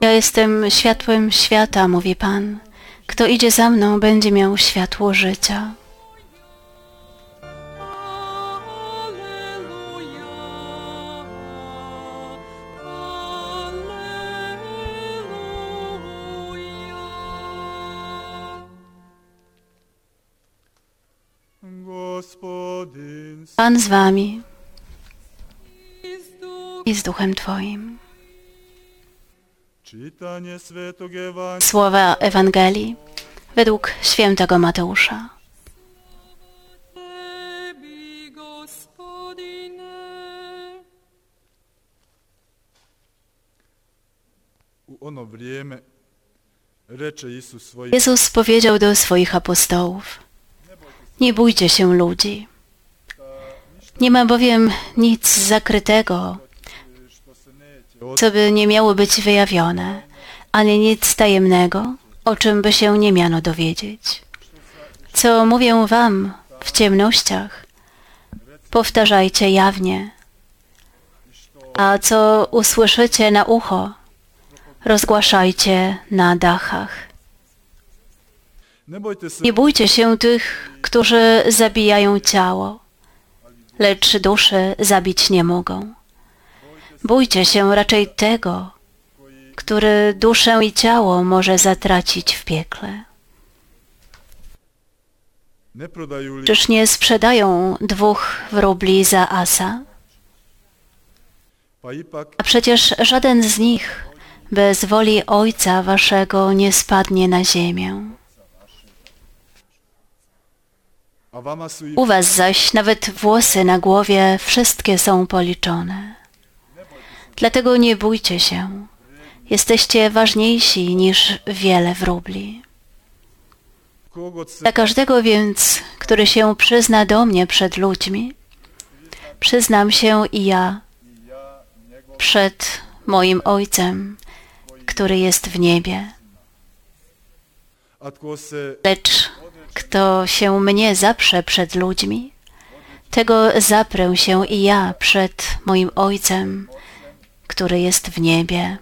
Ja jestem światłem świata, mówi Pan. Kto idzie za mną, będzie miał światło życia. Pan z wami i z duchem Twoim. Słowa Ewangelii według świętego Mateusza. Jezus powiedział do swoich apostołów: Nie bójcie się ludzi. Nie ma bowiem nic zakrytego, co by nie miało być wyjawione, ani nic tajemnego, o czym by się nie miano dowiedzieć. Co mówię wam w ciemnościach, powtarzajcie jawnie, a co usłyszycie na ucho, rozgłaszajcie na dachach. Nie bójcie się tych, którzy zabijają ciało, lecz duszy zabić nie mogą. Bójcie się raczej tego, który duszę i ciało może zatracić w piekle. Czyż nie sprzedają dwóch wróbli za asa? A przecież żaden z nich bez woli Ojca Waszego nie spadnie na ziemię. U Was zaś nawet włosy na głowie wszystkie są policzone. Dlatego nie bójcie się. Jesteście ważniejsi niż wiele wróbli. Dla każdego więc, który się przyzna do mnie przed ludźmi, przyznam się i ja przed moim Ojcem, który jest w niebie. Lecz kto się mnie zaprze przed ludźmi, tego zaprę się i ja przed moim Ojcem, który jest w niebie.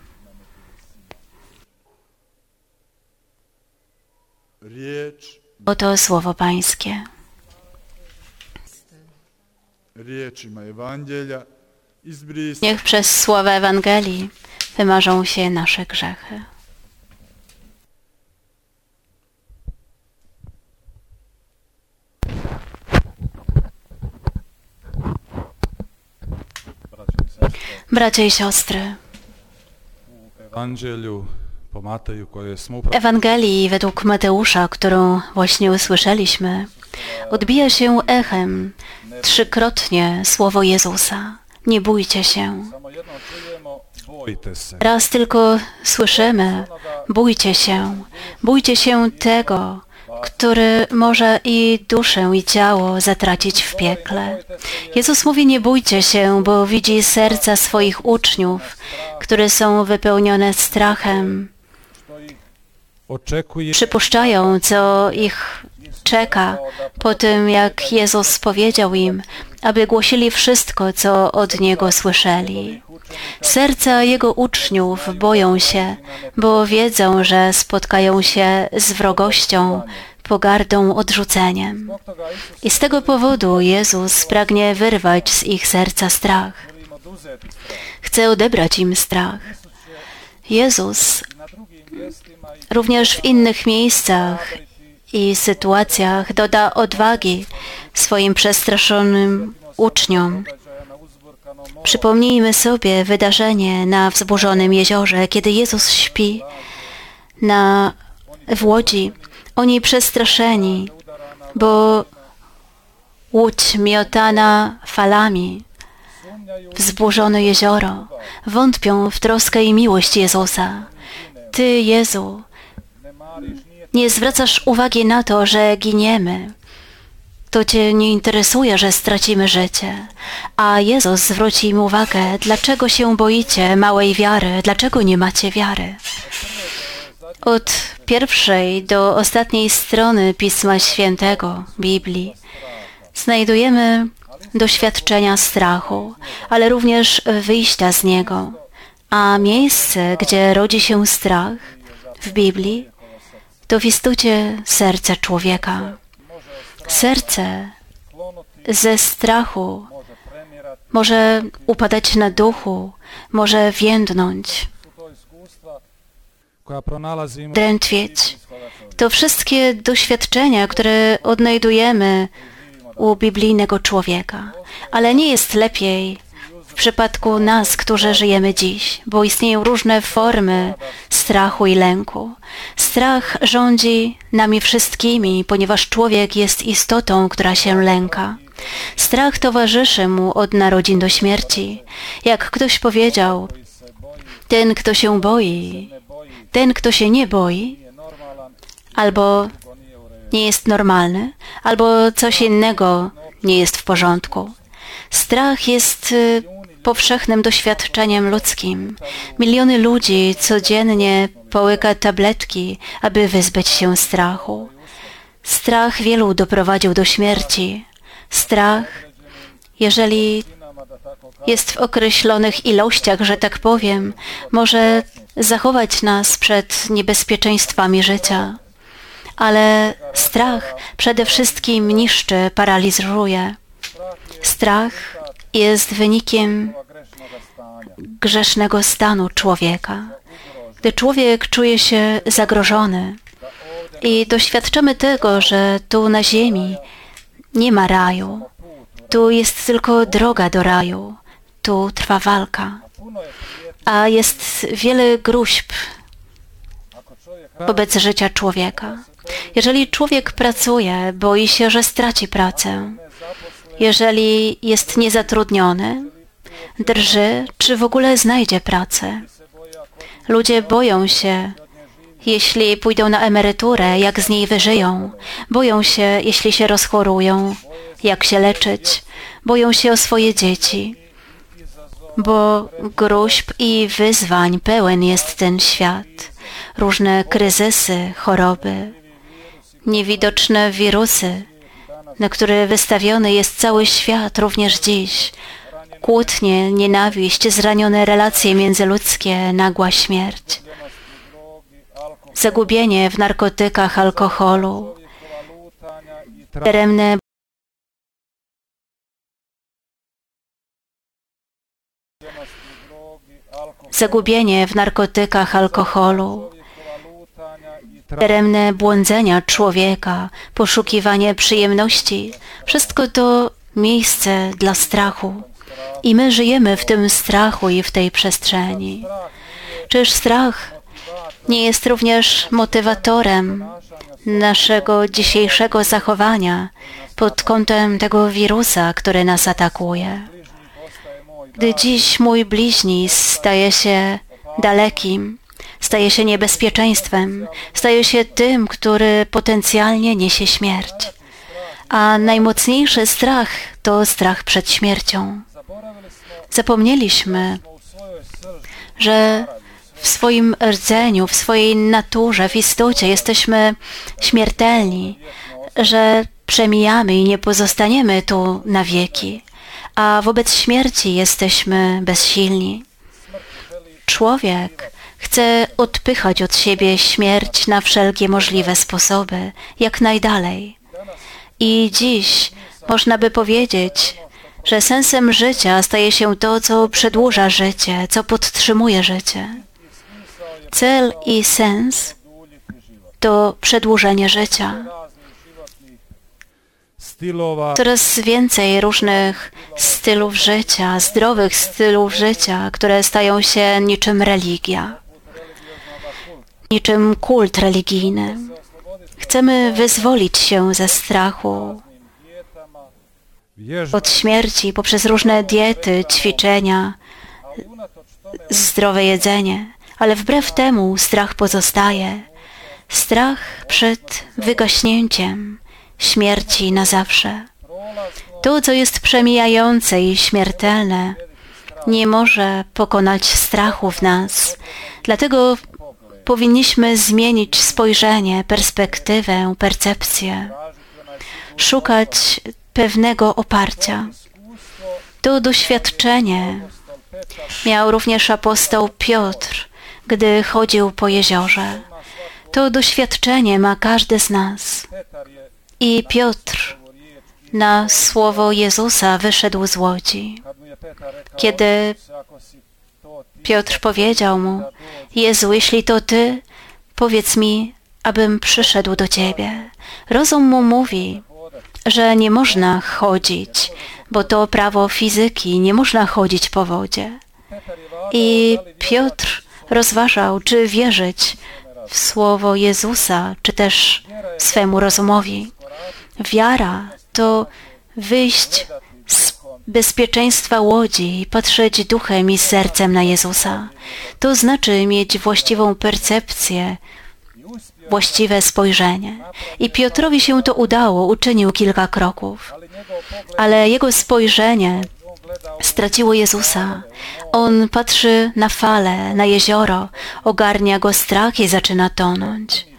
Oto słowo Pańskie. Niech przez słowa Ewangelii wymarzą się nasze grzechy. Bracia i siostry, w Ewangelii według Mateusza, którą właśnie usłyszeliśmy, odbija się echem trzykrotnie słowo Jezusa. Nie bójcie się. Raz tylko słyszymy, bójcie się, bójcie się tego, który może i duszę i ciało zatracić w piekle. Jezus mówi, nie bójcie się, bo widzi serca swoich uczniów, które są wypełnione strachem. Przypuszczają, co ich czeka po tym, jak Jezus powiedział im, aby głosili wszystko, co od Niego słyszeli. Serca Jego uczniów boją się, bo wiedzą, że spotkają się z wrogością, pogardą, odrzuceniem. I z tego powodu Jezus pragnie wyrwać z ich serca strach. Chce odebrać im strach. Jezus również w innych miejscach i sytuacjach doda odwagi swoim przestraszonym uczniom. Przypomnijmy sobie wydarzenie na wzburzonym jeziorze, kiedy Jezus śpi na, w łodzi. Oni przestraszeni, bo łódź miotana falami, wzburzone jezioro, wątpią w troskę i miłość Jezusa. Ty, Jezu, nie zwracasz uwagi na to, że giniemy. To Cię nie interesuje, że stracimy życie. A Jezus zwróci im uwagę, dlaczego się boicie małej wiary, dlaczego nie macie wiary. Od pierwszej do ostatniej strony Pisma Świętego, Biblii, znajdujemy doświadczenia strachu, ale również wyjścia z niego. A miejsce, gdzie rodzi się strach w Biblii, to w istocie serce człowieka. Serce ze strachu może upadać na duchu, może więdnąć, drętwieć. To wszystkie doświadczenia, które odnajdujemy u biblijnego człowieka. Ale nie jest lepiej w przypadku nas, którzy żyjemy dziś, bo istnieją różne formy strachu i lęku. Strach rządzi nami wszystkimi, ponieważ człowiek jest istotą, która się lęka. Strach towarzyszy mu od narodzin do śmierci. Jak ktoś powiedział, ten, kto się boi, ten, kto się nie boi, albo nie jest normalny, albo coś innego nie jest w porządku. Strach jest y, powszechnym doświadczeniem ludzkim. Miliony ludzi codziennie połyka tabletki, aby wyzbyć się strachu. Strach wielu doprowadził do śmierci. Strach, jeżeli jest w określonych ilościach, że tak powiem, może zachować nas przed niebezpieczeństwami życia. Ale strach przede wszystkim niszczy, paraliżuje. Strach jest wynikiem grzesznego stanu człowieka. Gdy człowiek czuje się zagrożony i doświadczamy tego, że tu na ziemi nie ma raju, tu jest tylko droga do raju, tu trwa walka, a jest wiele gruźb wobec życia człowieka. Jeżeli człowiek pracuje, boi się, że straci pracę. Jeżeli jest niezatrudniony, drży, czy w ogóle znajdzie pracę. Ludzie boją się, jeśli pójdą na emeryturę, jak z niej wyżyją. Boją się, jeśli się rozchorują, jak się leczyć. Boją się o swoje dzieci, bo gruźb i wyzwań pełen jest ten świat. Różne kryzysy, choroby, niewidoczne wirusy, na które wystawiony jest cały świat również dziś. Kłótnie, nienawiść, zranione relacje międzyludzkie, nagła śmierć. Zagubienie w narkotykach, alkoholu, daremne zagubienie w narkotykach, alkoholu, daremne błądzenia człowieka, poszukiwanie przyjemności, wszystko to miejsce dla strachu. I my żyjemy w tym strachu i w tej przestrzeni. Czyż strach nie jest również motywatorem naszego dzisiejszego zachowania pod kątem tego wirusa, który nas atakuje? Gdy dziś mój bliźni staje się dalekim, staje się niebezpieczeństwem, staje się tym, który potencjalnie niesie śmierć. A najmocniejszy strach to strach przed śmiercią. Zapomnieliśmy, że w swoim rdzeniu, w swojej naturze, w istocie jesteśmy śmiertelni, że przemijamy i nie pozostaniemy tu na wieki, a wobec śmierci jesteśmy bezsilni. Człowiek chce odpychać od siebie śmierć na wszelkie możliwe sposoby, jak najdalej. I dziś można by powiedzieć, że sensem życia staje się to, co przedłuża życie, co podtrzymuje życie. Cel i sens to przedłużenie życia. Coraz więcej różnych stylów życia, zdrowych stylów życia, które stają się niczym religia, niczym kult religijny. Chcemy wyzwolić się ze strachu, od śmierci poprzez różne diety, ćwiczenia, zdrowe jedzenie, ale wbrew temu strach pozostaje. Strach przed wygaśnięciem śmierci na zawsze. To, co jest przemijające i śmiertelne, nie może pokonać strachu w nas. Dlatego powinniśmy zmienić spojrzenie, perspektywę, percepcję, szukać pewnego oparcia. To doświadczenie miał również apostoł Piotr, gdy chodził po jeziorze. To doświadczenie ma każdy z nas. I Piotr na słowo Jezusa wyszedł z łodzi. Kiedy Piotr powiedział mu, Jezu, jeśli to Ty, powiedz mi, abym przyszedł do Ciebie. Rozum mu mówi, że nie można chodzić, bo to prawo fizyki, nie można chodzić po wodzie. I Piotr rozważał, czy wierzyć w słowo Jezusa, czy też swemu rozumowi. Wiara to wyjść bezpieczeństwa łodzi patrzeć duchem i sercem na Jezusa. To znaczy mieć właściwą percepcję, właściwe spojrzenie. I Piotrowi się to udało, uczynił kilka kroków. Ale jego spojrzenie straciło Jezusa. On patrzy na fale, na jezioro, ogarnia go strach i zaczyna tonąć.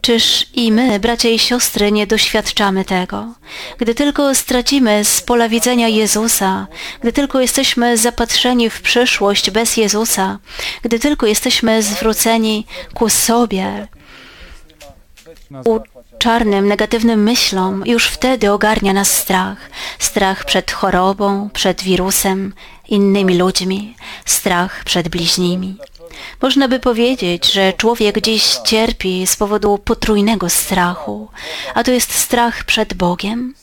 Czyż i my, bracia i siostry, nie doświadczamy tego? Gdy tylko stracimy z pola widzenia Jezusa, gdy tylko jesteśmy zapatrzeni w przyszłość bez Jezusa, gdy tylko jesteśmy zwróceni ku sobie, u czarnym, negatywnym myślom, już wtedy ogarnia nas strach. Strach przed chorobą, przed wirusem, innymi ludźmi, strach przed bliźnimi. Można by powiedzieć, że człowiek dziś cierpi z powodu potrójnego strachu, a to jest strach przed Bogiem,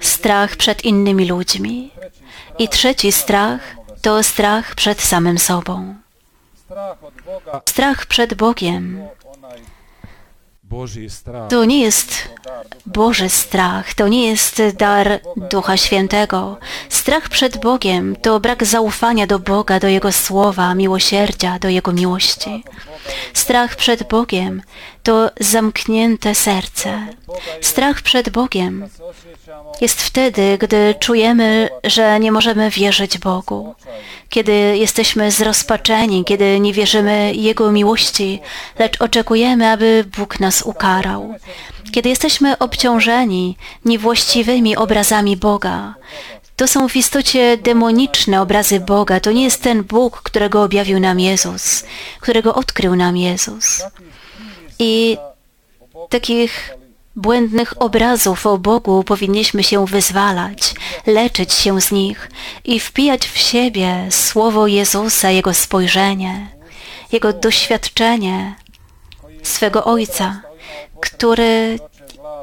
strach przed innymi ludźmi i trzeci strach to strach przed samym sobą. Strach przed Bogiem to nie jest Boży strach, to nie jest dar Ducha Świętego. Strach przed Bogiem to brak zaufania do Boga, do Jego słowa, miłosierdzia, do Jego miłości. Strach przed Bogiem to zamknięte serce. Strach przed Bogiem jest wtedy, gdy czujemy, że nie możemy wierzyć Bogu, kiedy jesteśmy zrozpaczeni, kiedy nie wierzymy Jego miłości, lecz oczekujemy, aby Bóg nas ukarał, kiedy jesteśmy obciążeni niewłaściwymi obrazami Boga. To są w istocie demoniczne obrazy Boga. To nie jest ten Bóg, którego objawił nam Jezus, którego odkrył nam Jezus. I takich błędnych obrazów o Bogu powinniśmy się wyzwalać, leczyć się z nich i wpijać w siebie słowo Jezusa, Jego spojrzenie, Jego doświadczenie swego Ojca, który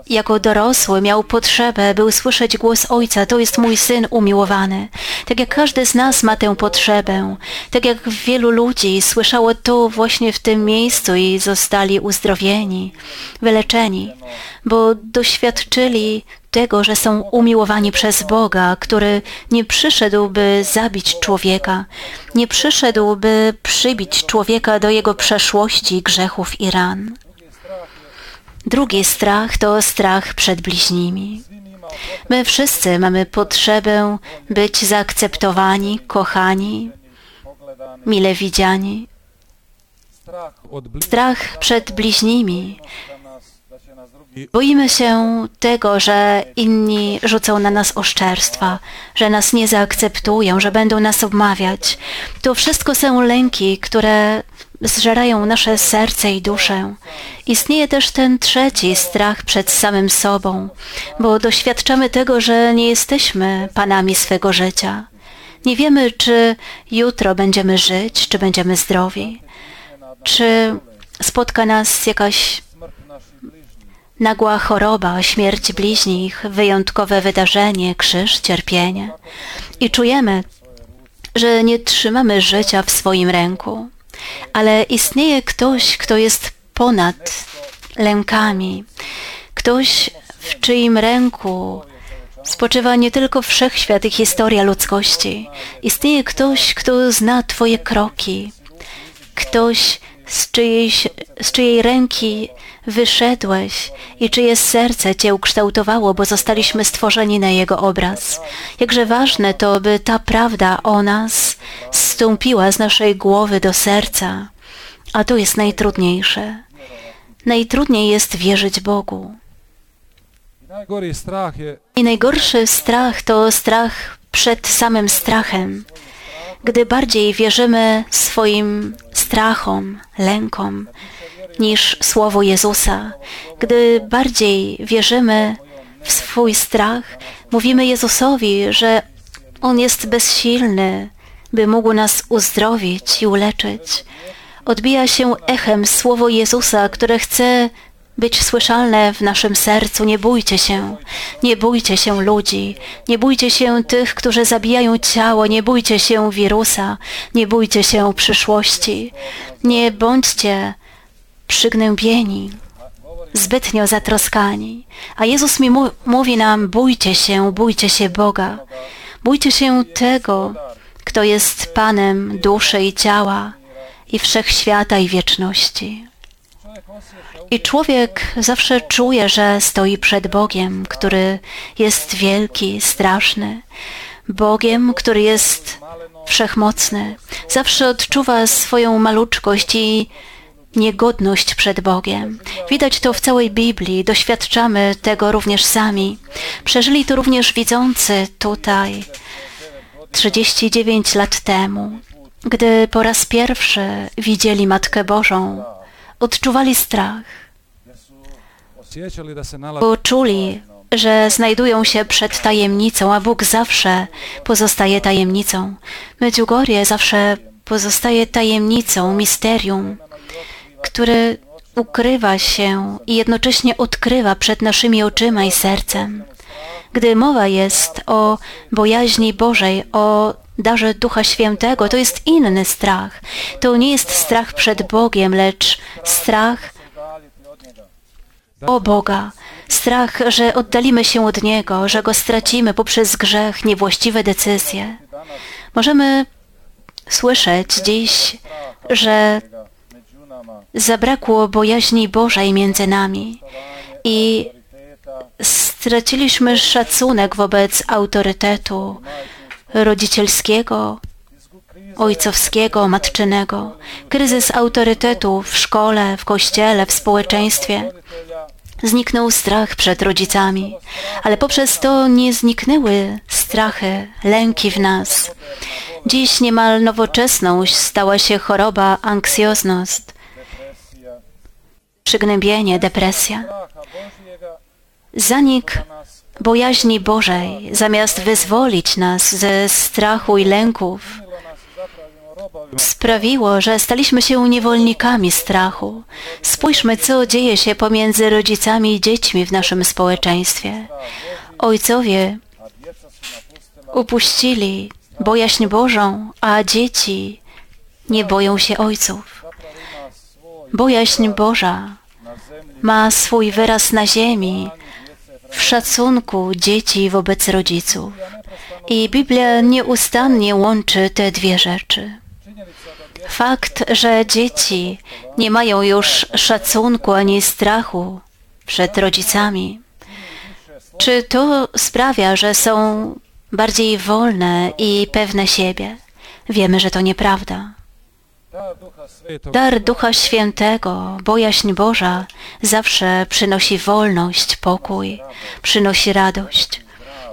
jako dorosły miał potrzebę, by usłyszeć głos Ojca, to jest mój Syn umiłowany. Tak jak każdy z nas ma tę potrzebę, tak jak wielu ludzi słyszało to właśnie w tym miejscu i zostali uzdrowieni, wyleczeni, bo doświadczyli tego, że są umiłowani przez Boga, który nie przyszedł, by zabić człowieka, nie przyszedł, by przybić człowieka do jego przeszłości, grzechów i ran. Drugi strach to strach przed bliźnimi. My wszyscy mamy potrzebę być zaakceptowani, kochani, mile widziani. Strach przed bliźnimi. Boimy się tego, że inni rzucą na nas oszczerstwa, że nas nie zaakceptują, że będą nas obmawiać. To wszystko są lęki, które zżerają nasze serce i duszę. Istnieje też ten trzeci strach przed samym sobą, bo doświadczamy tego, że nie jesteśmy panami swego życia. Nie wiemy, czy jutro będziemy żyć, czy będziemy zdrowi, czy spotka nas jakaś nagła choroba, śmierć bliźnich, wyjątkowe wydarzenie, krzyż, cierpienie. I czujemy, że nie trzymamy życia w swoim ręku. Ale istnieje ktoś, kto jest ponad lękami. Ktoś, w czyim ręku spoczywa nie tylko wszechświat i historia ludzkości. Istnieje ktoś, kto zna Twoje kroki. Ktoś, z, czyjejś, z czyjej ręki wyszedłeś i czyje serce Cię ukształtowało, bo zostaliśmy stworzeni na Jego obraz. Jakże ważne to, by ta prawda o nas zstąpiła z naszej głowy do serca. A to jest najtrudniejsze. Najtrudniej jest wierzyć Bogu. I najgorszy strach to strach przed samym strachem. Gdy bardziej wierzymy swoim strachom, lękom niż Słowo Jezusa, gdy bardziej wierzymy w swój strach, mówimy Jezusowi, że On jest bezsilny, by mógł nas uzdrowić i uleczyć. Odbija się echem Słowo Jezusa, które chce być słyszalne w naszym sercu. Nie bójcie się, nie bójcie się ludzi, nie bójcie się tych, którzy zabijają ciało, nie bójcie się wirusa, nie bójcie się przyszłości. Nie bądźcie przygnębieni, zbytnio zatroskani. A Jezus mi mówi nam, bójcie się, bójcie się Boga. Bójcie się tego, kto jest Panem duszy i ciała i wszechświata i wieczności. I człowiek zawsze czuje, że stoi przed Bogiem, który jest wielki, straszny. Bogiem, który jest wszechmocny. Zawsze odczuwa swoją maluczkość i niegodność przed Bogiem. Widać to w całej Biblii, doświadczamy tego również sami. Przeżyli to również widzący tutaj 39 lat temu, gdy po raz pierwszy widzieli Matkę Bożą, odczuwali strach, bo czuli, że znajdują się przed tajemnicą, a Bóg zawsze pozostaje tajemnicą. Medjugorje zawsze pozostaje tajemnicą, misterium, które ukrywa się i jednocześnie odkrywa przed naszymi oczyma i sercem. Gdy mowa jest o bojaźni Bożej, o darze Ducha Świętego, to jest inny strach. To nie jest strach przed Bogiem, lecz strach o Boga. Strach, że oddalimy się od Niego, że Go stracimy poprzez grzech, niewłaściwe decyzje. Możemy słyszeć dziś, że zabrakło bojaźni Bożej między nami i straciliśmy szacunek wobec autorytetu rodzicielskiego, ojcowskiego, matczynego. Kryzys autorytetu w szkole, w kościele, w społeczeństwie. Zniknął strach przed rodzicami, ale poprzez to nie zniknęły strachy, lęki w nas. Dziś niemal nowoczesność stała się choroba anksjozność, przygnębienie, depresja. Zanik bojaźni Bożej, zamiast wyzwolić nas ze strachu i lęków, sprawiło, że staliśmy się niewolnikami strachu. Spójrzmy, co dzieje się pomiędzy rodzicami i dziećmi w naszym społeczeństwie. Ojcowie upuścili bojaźń Bożą, a dzieci nie boją się ojców. Bojaźń Boża ma swój wyraz na ziemi, w szacunku dzieci wobec rodziców. I Biblia nieustannie łączy te dwie rzeczy. Fakt, że dzieci nie mają już szacunku ani strachu przed rodzicami, czy to sprawia, że są bardziej wolne i pewne siebie? Wiemy, że to nieprawda. Dar Ducha Świętego, bojaźń Boża zawsze przynosi wolność, pokój, przynosi radość,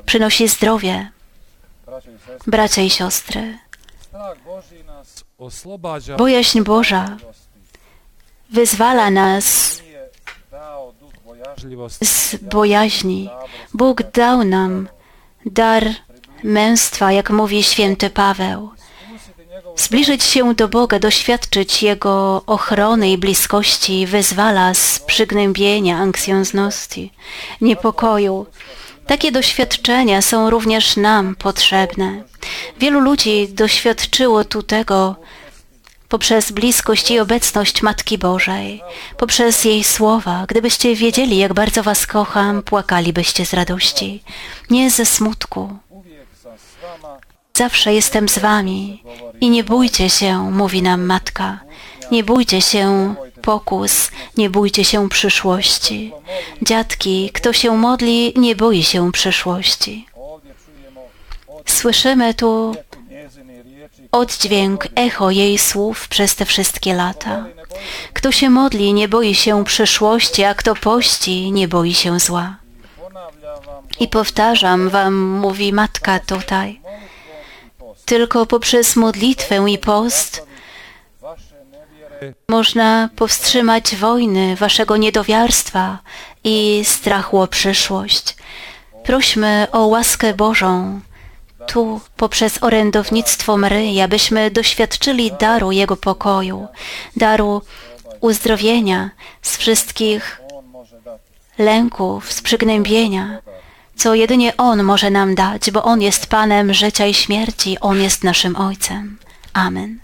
przynosi zdrowie, bracia i siostry. Bojaźń Boża wyzwala nas z bojaźni. Bóg dał nam dar męstwa, jak mówi święty Paweł. Zbliżyć się do Boga, doświadczyć Jego ochrony i bliskości wyzwala z przygnębienia, anksjozności, niepokoju. Takie doświadczenia są również nam potrzebne. Wielu ludzi doświadczyło tu tego poprzez bliskość i obecność Matki Bożej, poprzez jej słowa. Gdybyście wiedzieli, jak bardzo Was kocham, płakalibyście z radości, nie ze smutku. Zawsze jestem z wami i nie bójcie się, mówi nam matka. Nie bójcie się pokus, nie bójcie się przyszłości. Dziadki, kto się modli, nie boi się przyszłości. Słyszymy tu oddźwięk, echo jej słów przez te wszystkie lata. Kto się modli, nie boi się przyszłości, a kto pości, nie boi się zła. I powtarzam wam, mówi matka tutaj, tylko poprzez modlitwę i post można powstrzymać wojny waszego niedowiarstwa i strachu o przyszłość. Prośmy o łaskę Bożą tu poprzez orędownictwo Maryi, abyśmy doświadczyli daru Jego pokoju, daru uzdrowienia z wszystkich lęków, z przygnębienia, co jedynie On może nam dać, bo On jest Panem życia i śmierci, On jest naszym Ojcem. Amen.